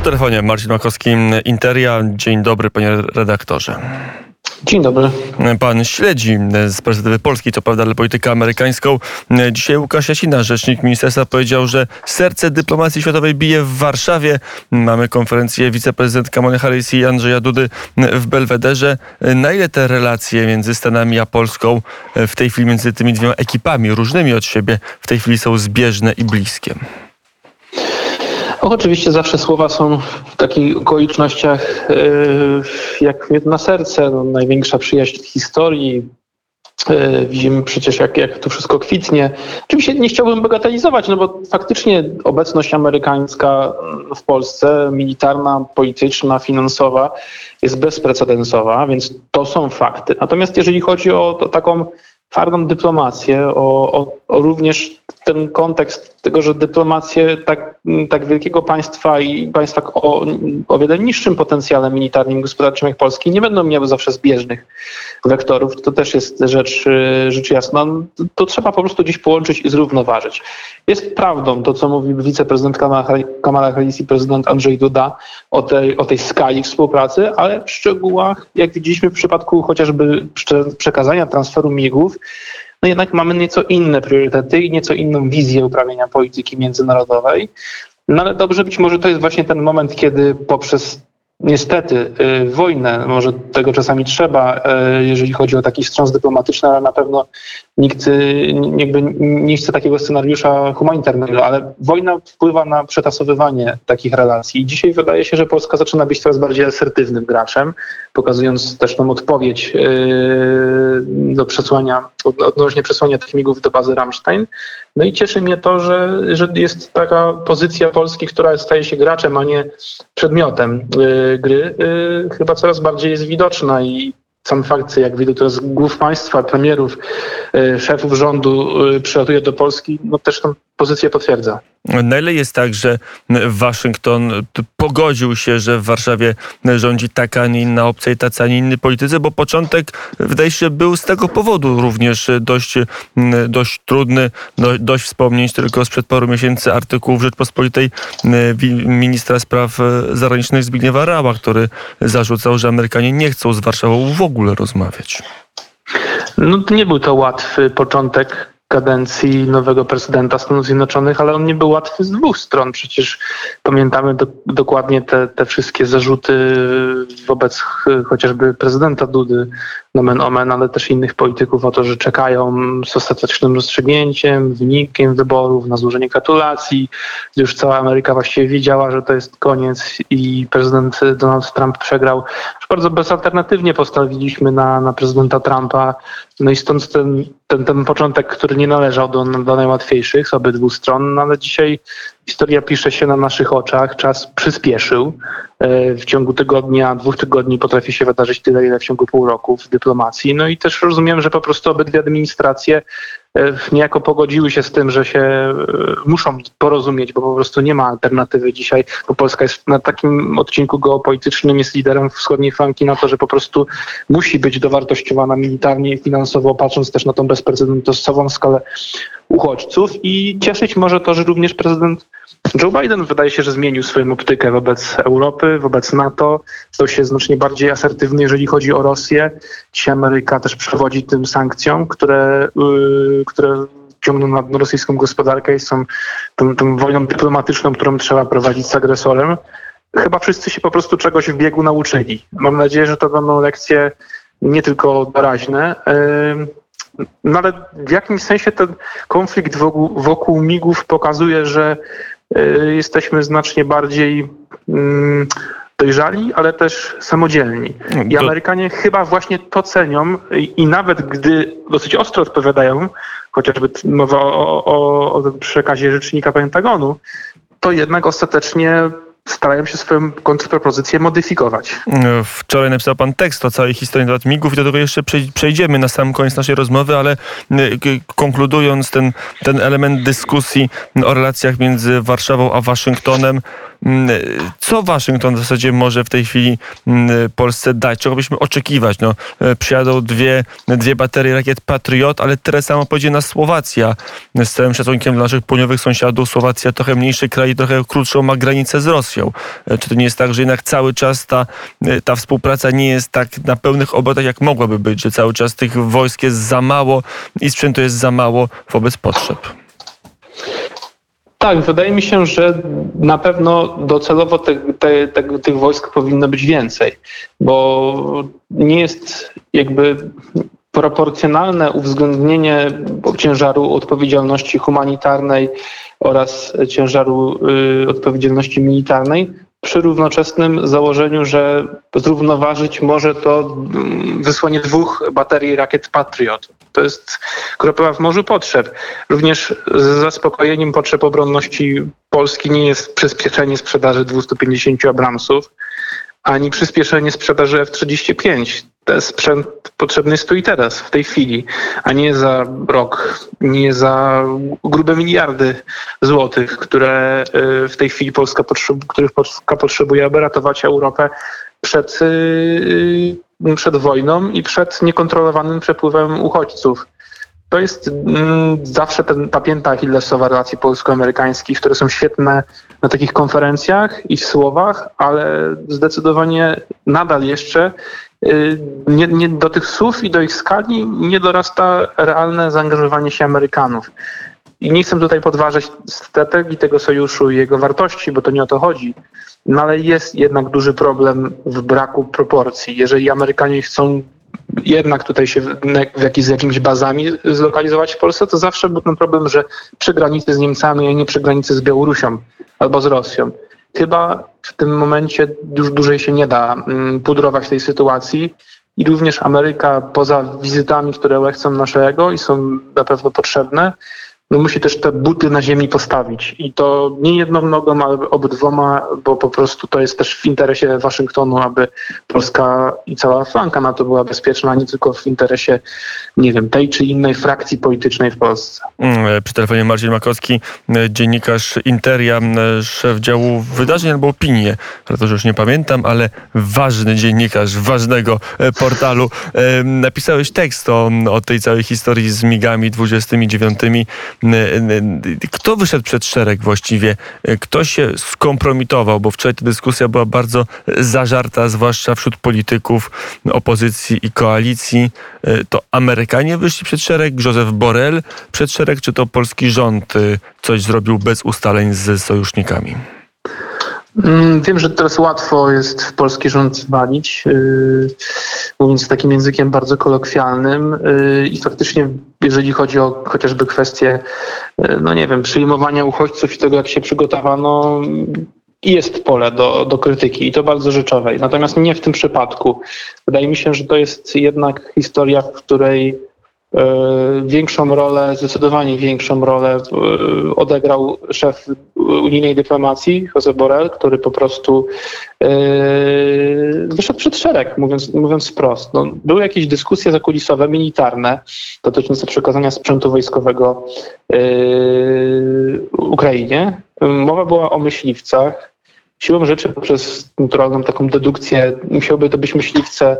Przy telefonie Marcin Makowski, Interia. Dzień dobry, panie redaktorze. Dzień dobry. Pan śledzi z perspektywy polskiej, co prawda, ale politykę amerykańską. Dzisiaj Łukasz Jasina, rzecznik ministerstwa, powiedział, że serce dyplomacji światowej bije w Warszawie. Mamy konferencję wiceprezydent Kamala Harris i Andrzeja Dudy w Belwederze. Na ile te relacje między Stanami a Polską w tej chwili, między tymi dwiema ekipami, różnymi od siebie, w tej chwili są zbieżne i bliskie? Oczywiście zawsze słowa są w takich okolicznościach e, jak na serce. No, największa przyjaźń historii. E, widzimy przecież, jak, jak to wszystko kwitnie. Oczywiście nie chciałbym bagatelizować, no bo faktycznie obecność amerykańska w Polsce, militarna, polityczna, finansowa, jest bezprecedensowa, więc to są fakty. Natomiast jeżeli chodzi o taką twardą dyplomację, o, o, o, również ten kontekst tego, że dyplomacje tak, tak wielkiego państwa i państwa o, o wiele niższym potencjale militarnym i gospodarczym jak Polski nie będą miały zawsze zbieżnych wektorów. To też jest rzecz, rzecz jasna. To trzeba po prostu dziś połączyć i zrównoważyć. Jest prawdą to, co mówi wiceprezydent Kamala Harris i prezydent Andrzej Duda o tej, o tej skali współpracy, ale w szczegółach, jak widzieliśmy w przypadku chociażby przekazania transferu migów, no jednak mamy nieco inne priorytety i nieco inną wizję uprawiania polityki międzynarodowej. No ale dobrze, być może to jest właśnie ten moment, kiedy poprzez niestety y, wojnę, może tego czasami trzeba, y, jeżeli chodzi o taki wstrząs dyplomatyczny, ale na pewno nikt y, jakby nie chce takiego scenariusza humanitarnego, ale wojna wpływa na przetasowywanie takich relacji. I dzisiaj wydaje się, że Polska zaczyna być coraz bardziej asertywnym graczem, pokazując też tą odpowiedź do przesłania, odnośnie przesłania tych migów do bazy Ramstein. No i cieszy mnie to, że, że jest taka pozycja Polski, która staje się graczem, a nie przedmiotem gry, chyba coraz bardziej jest widoczna i sam fakt, jak wielu teraz głów państwa, premierów, szefów rządu przylatuje do Polski, no też tą pozycję potwierdza. Na ile jest tak, że Waszyngton pogodził się, że w Warszawie rządzi taka, a nie inna opcja i tacy, a nie inni politycy, bo początek wydaje się był z tego powodu również dość, dość trudny, dość wspomnieć tylko sprzed paru miesięcy artykułów Rzeczpospolitej ministra spraw zagranicznych Zbigniewa Rała, który zarzucał, że Amerykanie nie chcą z Warszawą w ogóle rozmawiać. No nie był to łatwy początek kadencji nowego prezydenta Stanów Zjednoczonych, ale on nie był łatwy z dwóch stron. Przecież pamiętamy do, dokładnie te, te wszystkie zarzuty wobec chociażby prezydenta Dudy, nomen omen, ale też innych polityków o to, że czekają z ostatecznym rozstrzygnięciem, wynikiem wyborów, na złożenie gratulacji. Już cała Ameryka właściwie wiedziała, że to jest koniec i prezydent Donald Trump przegrał. Bardzo bezalternatywnie postawiliśmy na, na prezydenta Trumpa. No i stąd ten, ten, ten początek, który nie należał do, do najłatwiejszych z obydwu stron, no ale dzisiaj historia pisze się na naszych oczach, czas przyspieszył. E, w ciągu tygodnia, dwóch tygodni potrafi się wydarzyć tyle, ile w ciągu pół roku w dyplomacji. No i też rozumiem, że po prostu obydwie administracje niejako pogodziły się z tym, że się e, muszą porozumieć, bo po prostu nie ma alternatywy dzisiaj, bo Polska jest na takim odcinku geopolitycznym, jest liderem wschodniej flanki na to, że po prostu musi być dowartościowana militarnie i finansowo, patrząc też na tą bezprecedensową skalę uchodźców. I cieszyć może to, że również prezydent Joe Biden wydaje się, że zmienił swoją optykę wobec Europy, wobec NATO. Stał się znacznie bardziej asertywny, jeżeli chodzi o Rosję. Dzisiaj Ameryka też przewodzi tym sankcjom, które, yy, które ciągną na rosyjską gospodarkę i są tą, tą wojną dyplomatyczną, którą trzeba prowadzić z agresorem. Chyba wszyscy się po prostu czegoś w biegu nauczyli. Mam nadzieję, że to będą lekcje nie tylko doraźne. Yy, no ale w jakimś sensie ten konflikt wokół, wokół migów pokazuje, że y, jesteśmy znacznie bardziej y, dojrzali, ale też samodzielni. I Amerykanie chyba właśnie to cenią i, i nawet gdy dosyć ostro odpowiadają, chociażby mowa o, o, o przekazie rzecznika Pentagonu, to jednak ostatecznie starają się swoją kontrpropozycję modyfikować. Wczoraj napisał pan tekst o całej historii na migów i do tego jeszcze przejdziemy na sam koniec naszej rozmowy, ale konkludując ten, ten element dyskusji o relacjach między Warszawą a Waszyngtonem, Co Waszyngton w zasadzie może w tej chwili Polsce dać? Czego byśmy oczekiwać? No, przyjadą dwie, dwie baterie rakiet Patriot, ale tyle samo pojedzie na Słowacja. Z całym szacunkiem dla naszych południowych sąsiadów, Słowacja trochę mniejszy kraj, trochę krótszą ma granicę z Rosją. Czy to nie jest tak, że jednak cały czas ta, ta współpraca nie jest tak na pełnych obrotach, jak mogłaby być, że cały czas tych wojsk jest za mało i sprzętu jest za mało wobec potrzeb? Tak, wydaje mi się, że na pewno docelowo te, te, te, tych wojsk powinno być więcej, bo nie jest jakby proporcjonalne uwzględnienie ciężaru odpowiedzialności humanitarnej oraz ciężaru y, odpowiedzialności militarnej przy równoczesnym założeniu, że zrównoważyć może to mm, wysłanie dwóch baterii rakiet Patriot. To jest kropla w morzu potrzeb. Również z zaspokojeniem potrzeb obronności Polski nie jest przyspieszenie sprzedaży 250 Abramsów, ani przyspieszenie sprzedaży F-35 ten sprzęt potrzebny jest tu i teraz, w tej chwili, a nie za rok, nie za grube miliardy złotych, które y, w tej chwili Polska, potrzeb, których Polska potrzebuje, aby ratować Europę przed, y, y, przed wojną i przed niekontrolowanym przepływem uchodźców. To jest mm, zawsze ten, ta pięta achillesowa relacji polsko-amerykańskich, które są świetne na takich konferencjach i w słowach, ale zdecydowanie nadal jeszcze Y, nie, nie, do tych słów i do ich skali nie dorasta realne zaangażowanie się Amerykanów. I nie chcę tutaj podważać strategii tego sojuszu i jego wartości, bo to nie o to chodzi. No ale jest jednak duży problem w braku proporcji. Jeżeli Amerykanie chcą jednak tutaj się w, jakiś, z jakimiś bazami zlokalizować w Polsce, to zawsze był ten problem, że przy granicy z Niemcami, a nie przy granicy z Białorusią albo z Rosją chyba w tym momencie już dłużej się nie da mm, pudrować tej sytuacji. I również Ameryka, poza wizytami, które łechcą naszego i są na pewno potrzebne, no musi też te buty na ziemi postawić. I to nie jedną nogą, ale obydwoma, bo po prostu to jest też w interesie Waszyngtonu, aby Polska i cała flanka NATO była bezpieczna, a nie tylko w interesie, nie wiem, tej czy innej frakcji politycznej w Polsce. Mm, przy telefonie Marcin Makowski, dziennikarz Interia, szef działu wydarzeń albo opinie, ale to już nie pamiętam, ale ważny dziennikarz ważnego e, portalu. E, napisałeś tekst o, o tej całej historii z migami 29 kto wyszedł przed szereg właściwie? Kto się skompromitował? Bo wczoraj ta dyskusja była bardzo zażarta, zwłaszcza wśród polityków opozycji i koalicji. To Amerykanie wyszli przed szereg, Józef Borrell przed szereg, czy to polski rząd coś zrobił bez ustaleń z sojusznikami? Mm, wiem, że teraz łatwo jest w polski rząd zwalić, yy, mówiąc takim językiem bardzo kolokwialnym yy, i faktycznie, jeżeli chodzi o chociażby kwestię, yy, no nie wiem, przyjmowania uchodźców i tego, jak się przygotowano, jest pole do, do krytyki i to bardzo rzeczowej. Natomiast nie w tym przypadku. Wydaje mi się, że to jest jednak historia, w której większą rolę, zdecydowanie większą rolę e, odegrał szef unijnej dyplomacji, Jose Borrell, który po prostu e, wyszedł przed szereg, mówiąc, mówiąc wprost. No, były jakieś dyskusje zakulisowe, militarne, dotyczące przekazania sprzętu wojskowego Ukrainie. Mowa była o myśliwcach. Siłą rzeczy poprzez naturalną taką dedukcję musiałyby to być myśliwce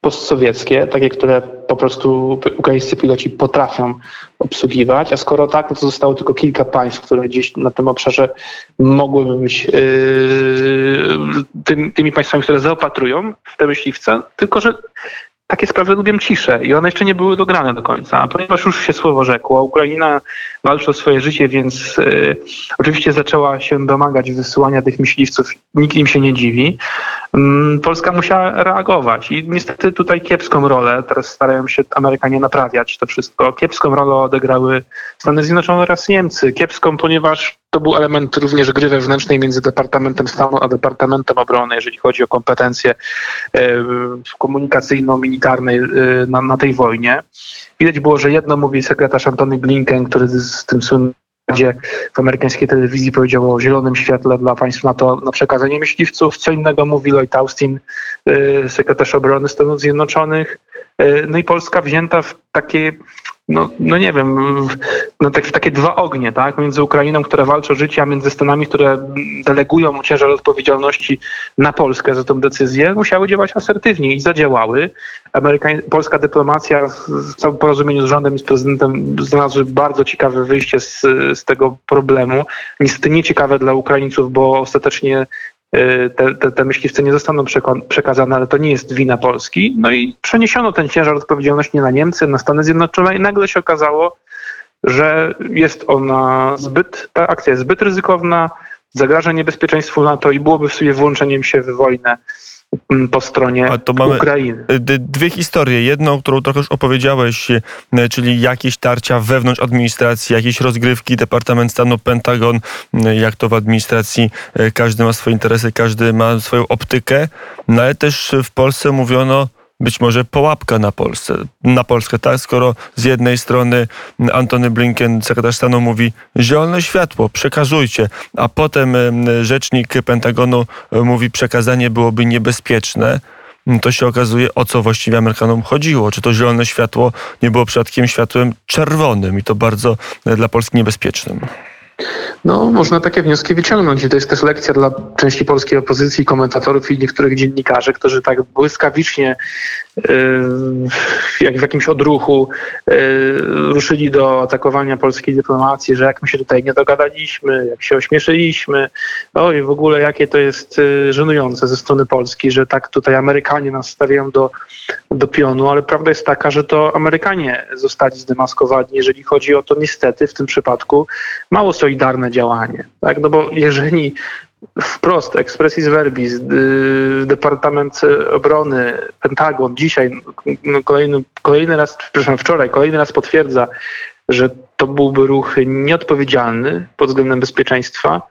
postsowieckie, takie, które po prostu ukraińscy piloci potrafią obsługiwać, a skoro tak, no to zostało tylko kilka państw, które gdzieś na tym obszarze mogłyby być yy, tymi, państwami, które zaopatrują te myśliwce, tylko że takie sprawy lubią ciszę i one jeszcze nie były dograne do końca. Ponieważ już się słowo rzekło, Ukraina walczy o swoje życie, więc y, oczywiście zaczęła się domagać wysyłania tych myśliwców. Nikt im się nie dziwi. Mm, Polska musiała reagować i niestety tutaj kiepską rolę, teraz starają się Amerykanie naprawiać to wszystko, kiepską rolę odegrały Stany Zjednoczone oraz Niemcy. Kiepską, ponieważ to był element również gry wewnętrznej między Departamentem Stanu a Departamentem Obrony, jeżeli chodzi o kompetencje e, komunikacyjno-militarne e, na, na tej wojnie. Widać było, że jedno mówi sekretarz Antony Blinken, który z tym słynnym gdzie w amerykańskiej telewizji powiedział o zielonym świetle dla państw NATO na przekazanie myśliwców. Co innego mówi Lloyd Austin, y, sekretarz obrony Stanów Zjednoczonych. No i Polska wzięta w takie no, no nie wiem, no tak, takie dwa ognie, tak? Między Ukrainą, która walczy o życie, a między Stanami, które delegują ciężar odpowiedzialności na Polskę za tę decyzję, musiały działać asertywnie i zadziałały. Amerykań, polska dyplomacja w całym porozumieniu z rządem i z prezydentem znalazły bardzo ciekawe wyjście z, z tego problemu. Niestety nieciekawe dla Ukraińców, bo ostatecznie te, te, te myśliwce nie zostaną przekazane, ale to nie jest wina Polski. No i przeniesiono ten ciężar odpowiedzialności na Niemcy, na Stany Zjednoczone i nagle się okazało, że jest ona zbyt, ta akcja jest zbyt ryzykowna, zagraża niebezpieczeństwu NATO i byłoby w sobie włączeniem się w wojnę po stronie Ukrainy. Dwie historie. Jedną, którą trochę już opowiedziałeś, e, czyli jakieś tarcia wewnątrz administracji, jakieś rozgrywki, Departament Stanu, Pentagon, jak to w administracji, e, każdy ma swoje interesy, każdy ma swoją optykę, no ale też w Polsce mówiono, być może połapka na Polsce, na Polskę, tak? Skoro z jednej strony Antony Blinken, sekretarz stanu, mówi zielone światło, przekazujcie, a potem rzecznik Pentagonu mówi przekazanie byłoby niebezpieczne, to się okazuje, o co właściwie Amerykanom chodziło. Czy to zielone światło nie było przypadkiem światłem czerwonym i to bardzo e, dla Polski niebezpiecznym. No, można takie wnioski wyciągnąć i to jest też lekcja dla części polskiej opozycji, komentatorów i niektórych dziennikarzy, którzy tak błyskawicznie jak w jakimś odruchu ruszyli do atakowania polskiej dyplomacji, że jak my się tutaj nie dogadaliśmy, jak się ośmieszyliśmy, oj, w ogóle jakie to jest y, żenujące ze strony Polski, że tak tutaj Amerykanie nas stawiają do, do pionu, ale prawda jest taka, że to Amerykanie zostali zdemaskowani, jeżeli chodzi o to niestety w tym przypadku mało solidarne działanie. Tak? No bo jeżeli wprost, expressis verbis, y, Departament Obrony, Pentagon dzisiaj no, kolejny, kolejny raz, przepraszam, wczoraj kolejny raz potwierdza, że to byłby ruch nieodpowiedzialny pod względem bezpieczeństwa,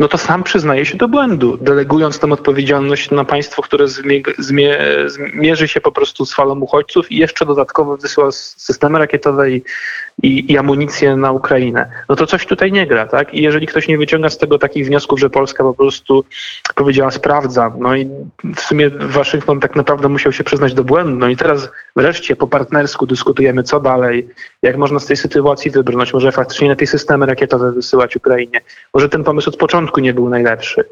no to sam przyznaje się do błędu, delegując tę odpowiedzialność na państwo, które zmie, zmie, zmierzy się po prostu z falą uchodźców i jeszcze dodatkowo wysyła systemy rakietowe i, i, i amunicję na Ukrainę. No to coś tutaj nie gra, tak? I jeżeli ktoś nie wyciąga z tego takich wniosków, że Polska po prostu powiedziała sprawdzam, no i w sumie Waszyngton tak naprawdę musiał się przyznać do błędu, no i teraz wreszcie po partnersku dyskutujemy co dalej, jak można z tej sytuacji wybrnąć, może faktycznie lepiej systemy rakietowe wysyłać Ukrainie, może ten pomysł od początku nie był najlepszy.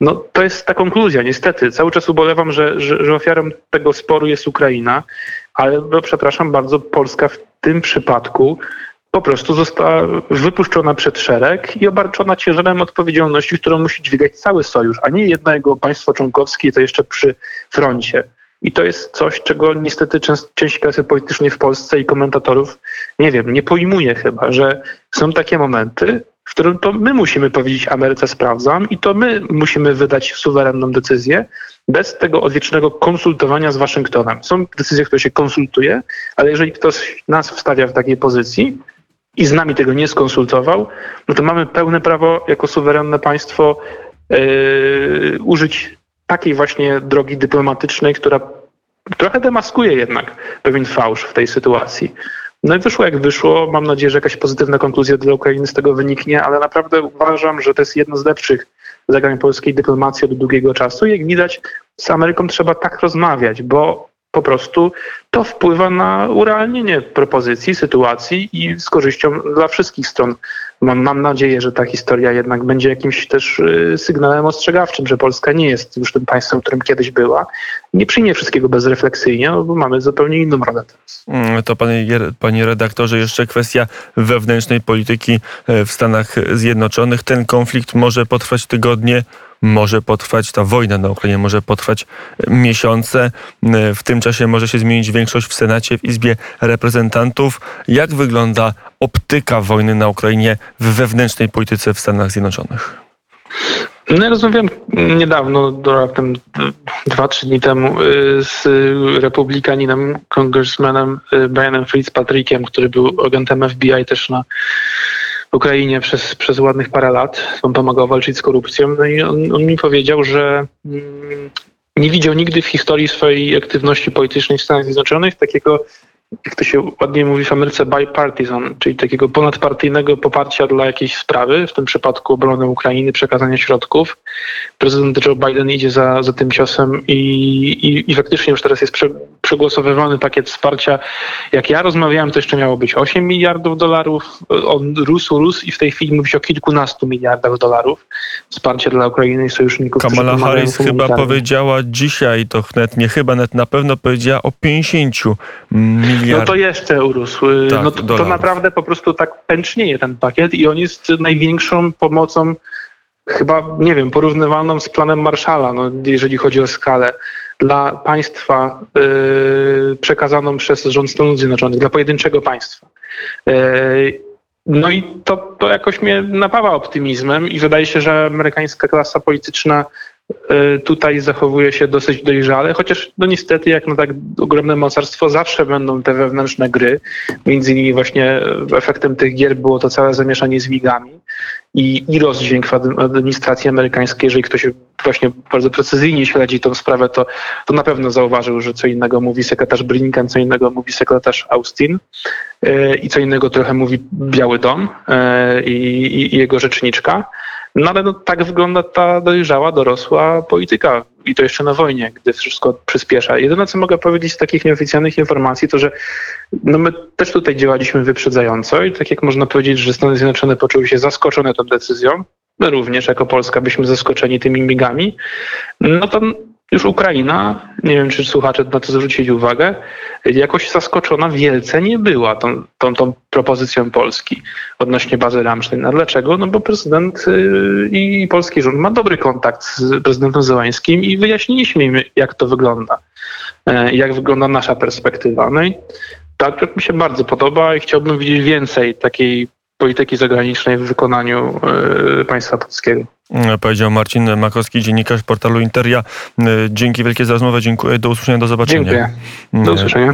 No to jest ta konkluzja, niestety. Cały czas ubolewam, że, że, że ofiarą tego sporu jest Ukraina, ale no, przepraszam bardzo, Polska w tym przypadku po prostu została wypuszczona przed szereg i obarczona ciężarem odpowiedzialności, którą musi dźwigać cały sojusz, a nie jedno jego państwo członkowskie, to jeszcze przy froncie. I to jest coś, czego niestety część klasy politycznej w Polsce i komentatorów, nie wiem, nie pojmuje chyba, że są takie momenty, w którym to my musimy powiedzieć Ameryce sprawdzam i to my musimy wydać suwerenną decyzję bez tego odwiecznego konsultowania z Waszyngtonem. Są decyzje, które się konsultuje, ale jeżeli ktoś nas wstawia w takiej pozycji i z nami tego nie skonsultował, no to mamy pełne prawo jako suwerenne państwo yy, użyć takiej właśnie drogi dyplomatycznej, która trochę demaskuje jednak pewien fałsz w tej sytuacji. No i wyszło jak wyszło. Mam nadzieję, że jakaś pozytywna konkluzja dla Ukrainy z tego wyniknie, ale naprawdę uważam, że to jest jedno z lepszych zagrań polskiej dyplomacji od długiego czasu. Jak widać, z Ameryką trzeba tak rozmawiać, bo po prostu to wpływa na urealnienie propozycji, sytuacji i z korzyścią dla wszystkich stron. Mam, mam nadzieję, że ta historia jednak będzie jakimś też y, sygnałem ostrzegawczym, że Polska nie jest już tym państwem, którym kiedyś była. Nie przyjmie wszystkiego bezrefleksyjnie, no bo mamy zupełnie inną rolę teraz. Mm, to panie, panie redaktorze, jeszcze kwestia wewnętrznej polityki e, w Stanach Zjednoczonych. Ten konflikt może potrwać tygodnie, może potrwać, ta wojna na Ukrainie może potrwać miesiące. W tym czasie może się zmienić większość w Senacie, w Izbie Reprezentantów. Jak wygląda optyka wojny na Ukrainie w wewnętrznej polityce w Stanach Zjednoczonych? No ja rozmawiałem niedawno, raptem dwa, trzy dni temu y, z republikaninem, congressmanem y, Brianem Fitzpatrickiem, który był agentem FBI też na Ukrainie przez, przez ładnych parę lat. On pomagał walczyć z korupcją. No i on, on mi powiedział, że mm, nie widział nigdy w historii swojej aktywności politycznej w Stanach Zjednoczonych takiego, jak to się ładnie mówi w Ameryce, bipartisan, czyli takiego ponadpartyjnego poparcia dla jakiejś sprawy, w tym przypadku obrony Ukrainy, przekazania środków. prezydent Joe Biden idzie za, za tym ciosem i, i, i faktycznie już teraz jest prze, przegłosowywany pakiet wsparcia. Jak ja rozmawiałem, to jeszcze miało być 8 miliardów dolarów. On rósł, rósł i w tej chwili mówi się o kilkunastu miliardach dolarów wsparcia dla Ukrainy i sojuszników. Kamala Harris chyba powiedziała dzisiaj, to net nie chyba, net na pewno powiedziała o 50 No to jeszcze urósł. Tak, no to, to naprawdę po prostu tak pęcznieje ten pakiet i on jest największą pomocą, chyba, nie wiem, porównywalną z planem Marshalla, no, jeżeli chodzi o skalę, dla państwa yy, przekazaną przez rząd Stanów Zjednoczonych, dla pojedynczego państwa. Yy, no i to, to jakoś mnie napawa optymizmem i wydaje się, że amerykańska klasa polityczna y, tutaj zachowuje się dosyć dojrzale, chociaż no niestety jak na tak ogromne mocarstwo zawsze będą te wewnętrzne gry. Między innymi właśnie efektem tych gier było to całe zamieszanie z wigami i, i rozdźwięk w adm- administracji amerykańskiej. Jeżeli ktoś właśnie bardzo precyzyjnie śledzi tą sprawę, to, to na pewno zauważył, że co innego mówi sekretarz Blinken, co innego mówi sekretarz Austin y, i co innego trochę mówi Biały Dom y, i, i, i jego rzeczniczka. No ale no, tak wygląda ta dojrzała, dorosła polityka i to jeszcze na wojnie, gdy wszystko przyspiesza. Jedyne, co mogę powiedzieć z takich nieoficjalnych informacji, to że no my też tutaj działaliśmy wyprzedzająco i tak jak można powiedzieć, że Stany Zjednoczone poczuły się zaskoczone tą decyzją, my również jako Polska byliśmy zaskoczeni tymi migami, no to już Ukraina, nie wiem czy słuchacze na to zwrócili uwagę, jakoś zaskoczona wielce nie była tą, tą, tą propozycją Polski odnośnie bazy Ramstein. A dlaczego? No bo prezydent yy, i polski rząd ma dobry kontakt z prezydentem Zełańskim i wyjaśniliśmy im, jak to wygląda, e, jak wygląda nasza perspektywa. No i tak mi się bardzo podoba i chciałbym widzieć więcej takiej polityki zagranicznej w wykonaniu e, państwa polskiego. Powiedział Marcin Makowski, dziennikarz portalu Interia. Dzięki wielkie za rozmowę, dziękuję, do usłyszenia, do zobaczenia. Dziękuję. Do usłyszenia.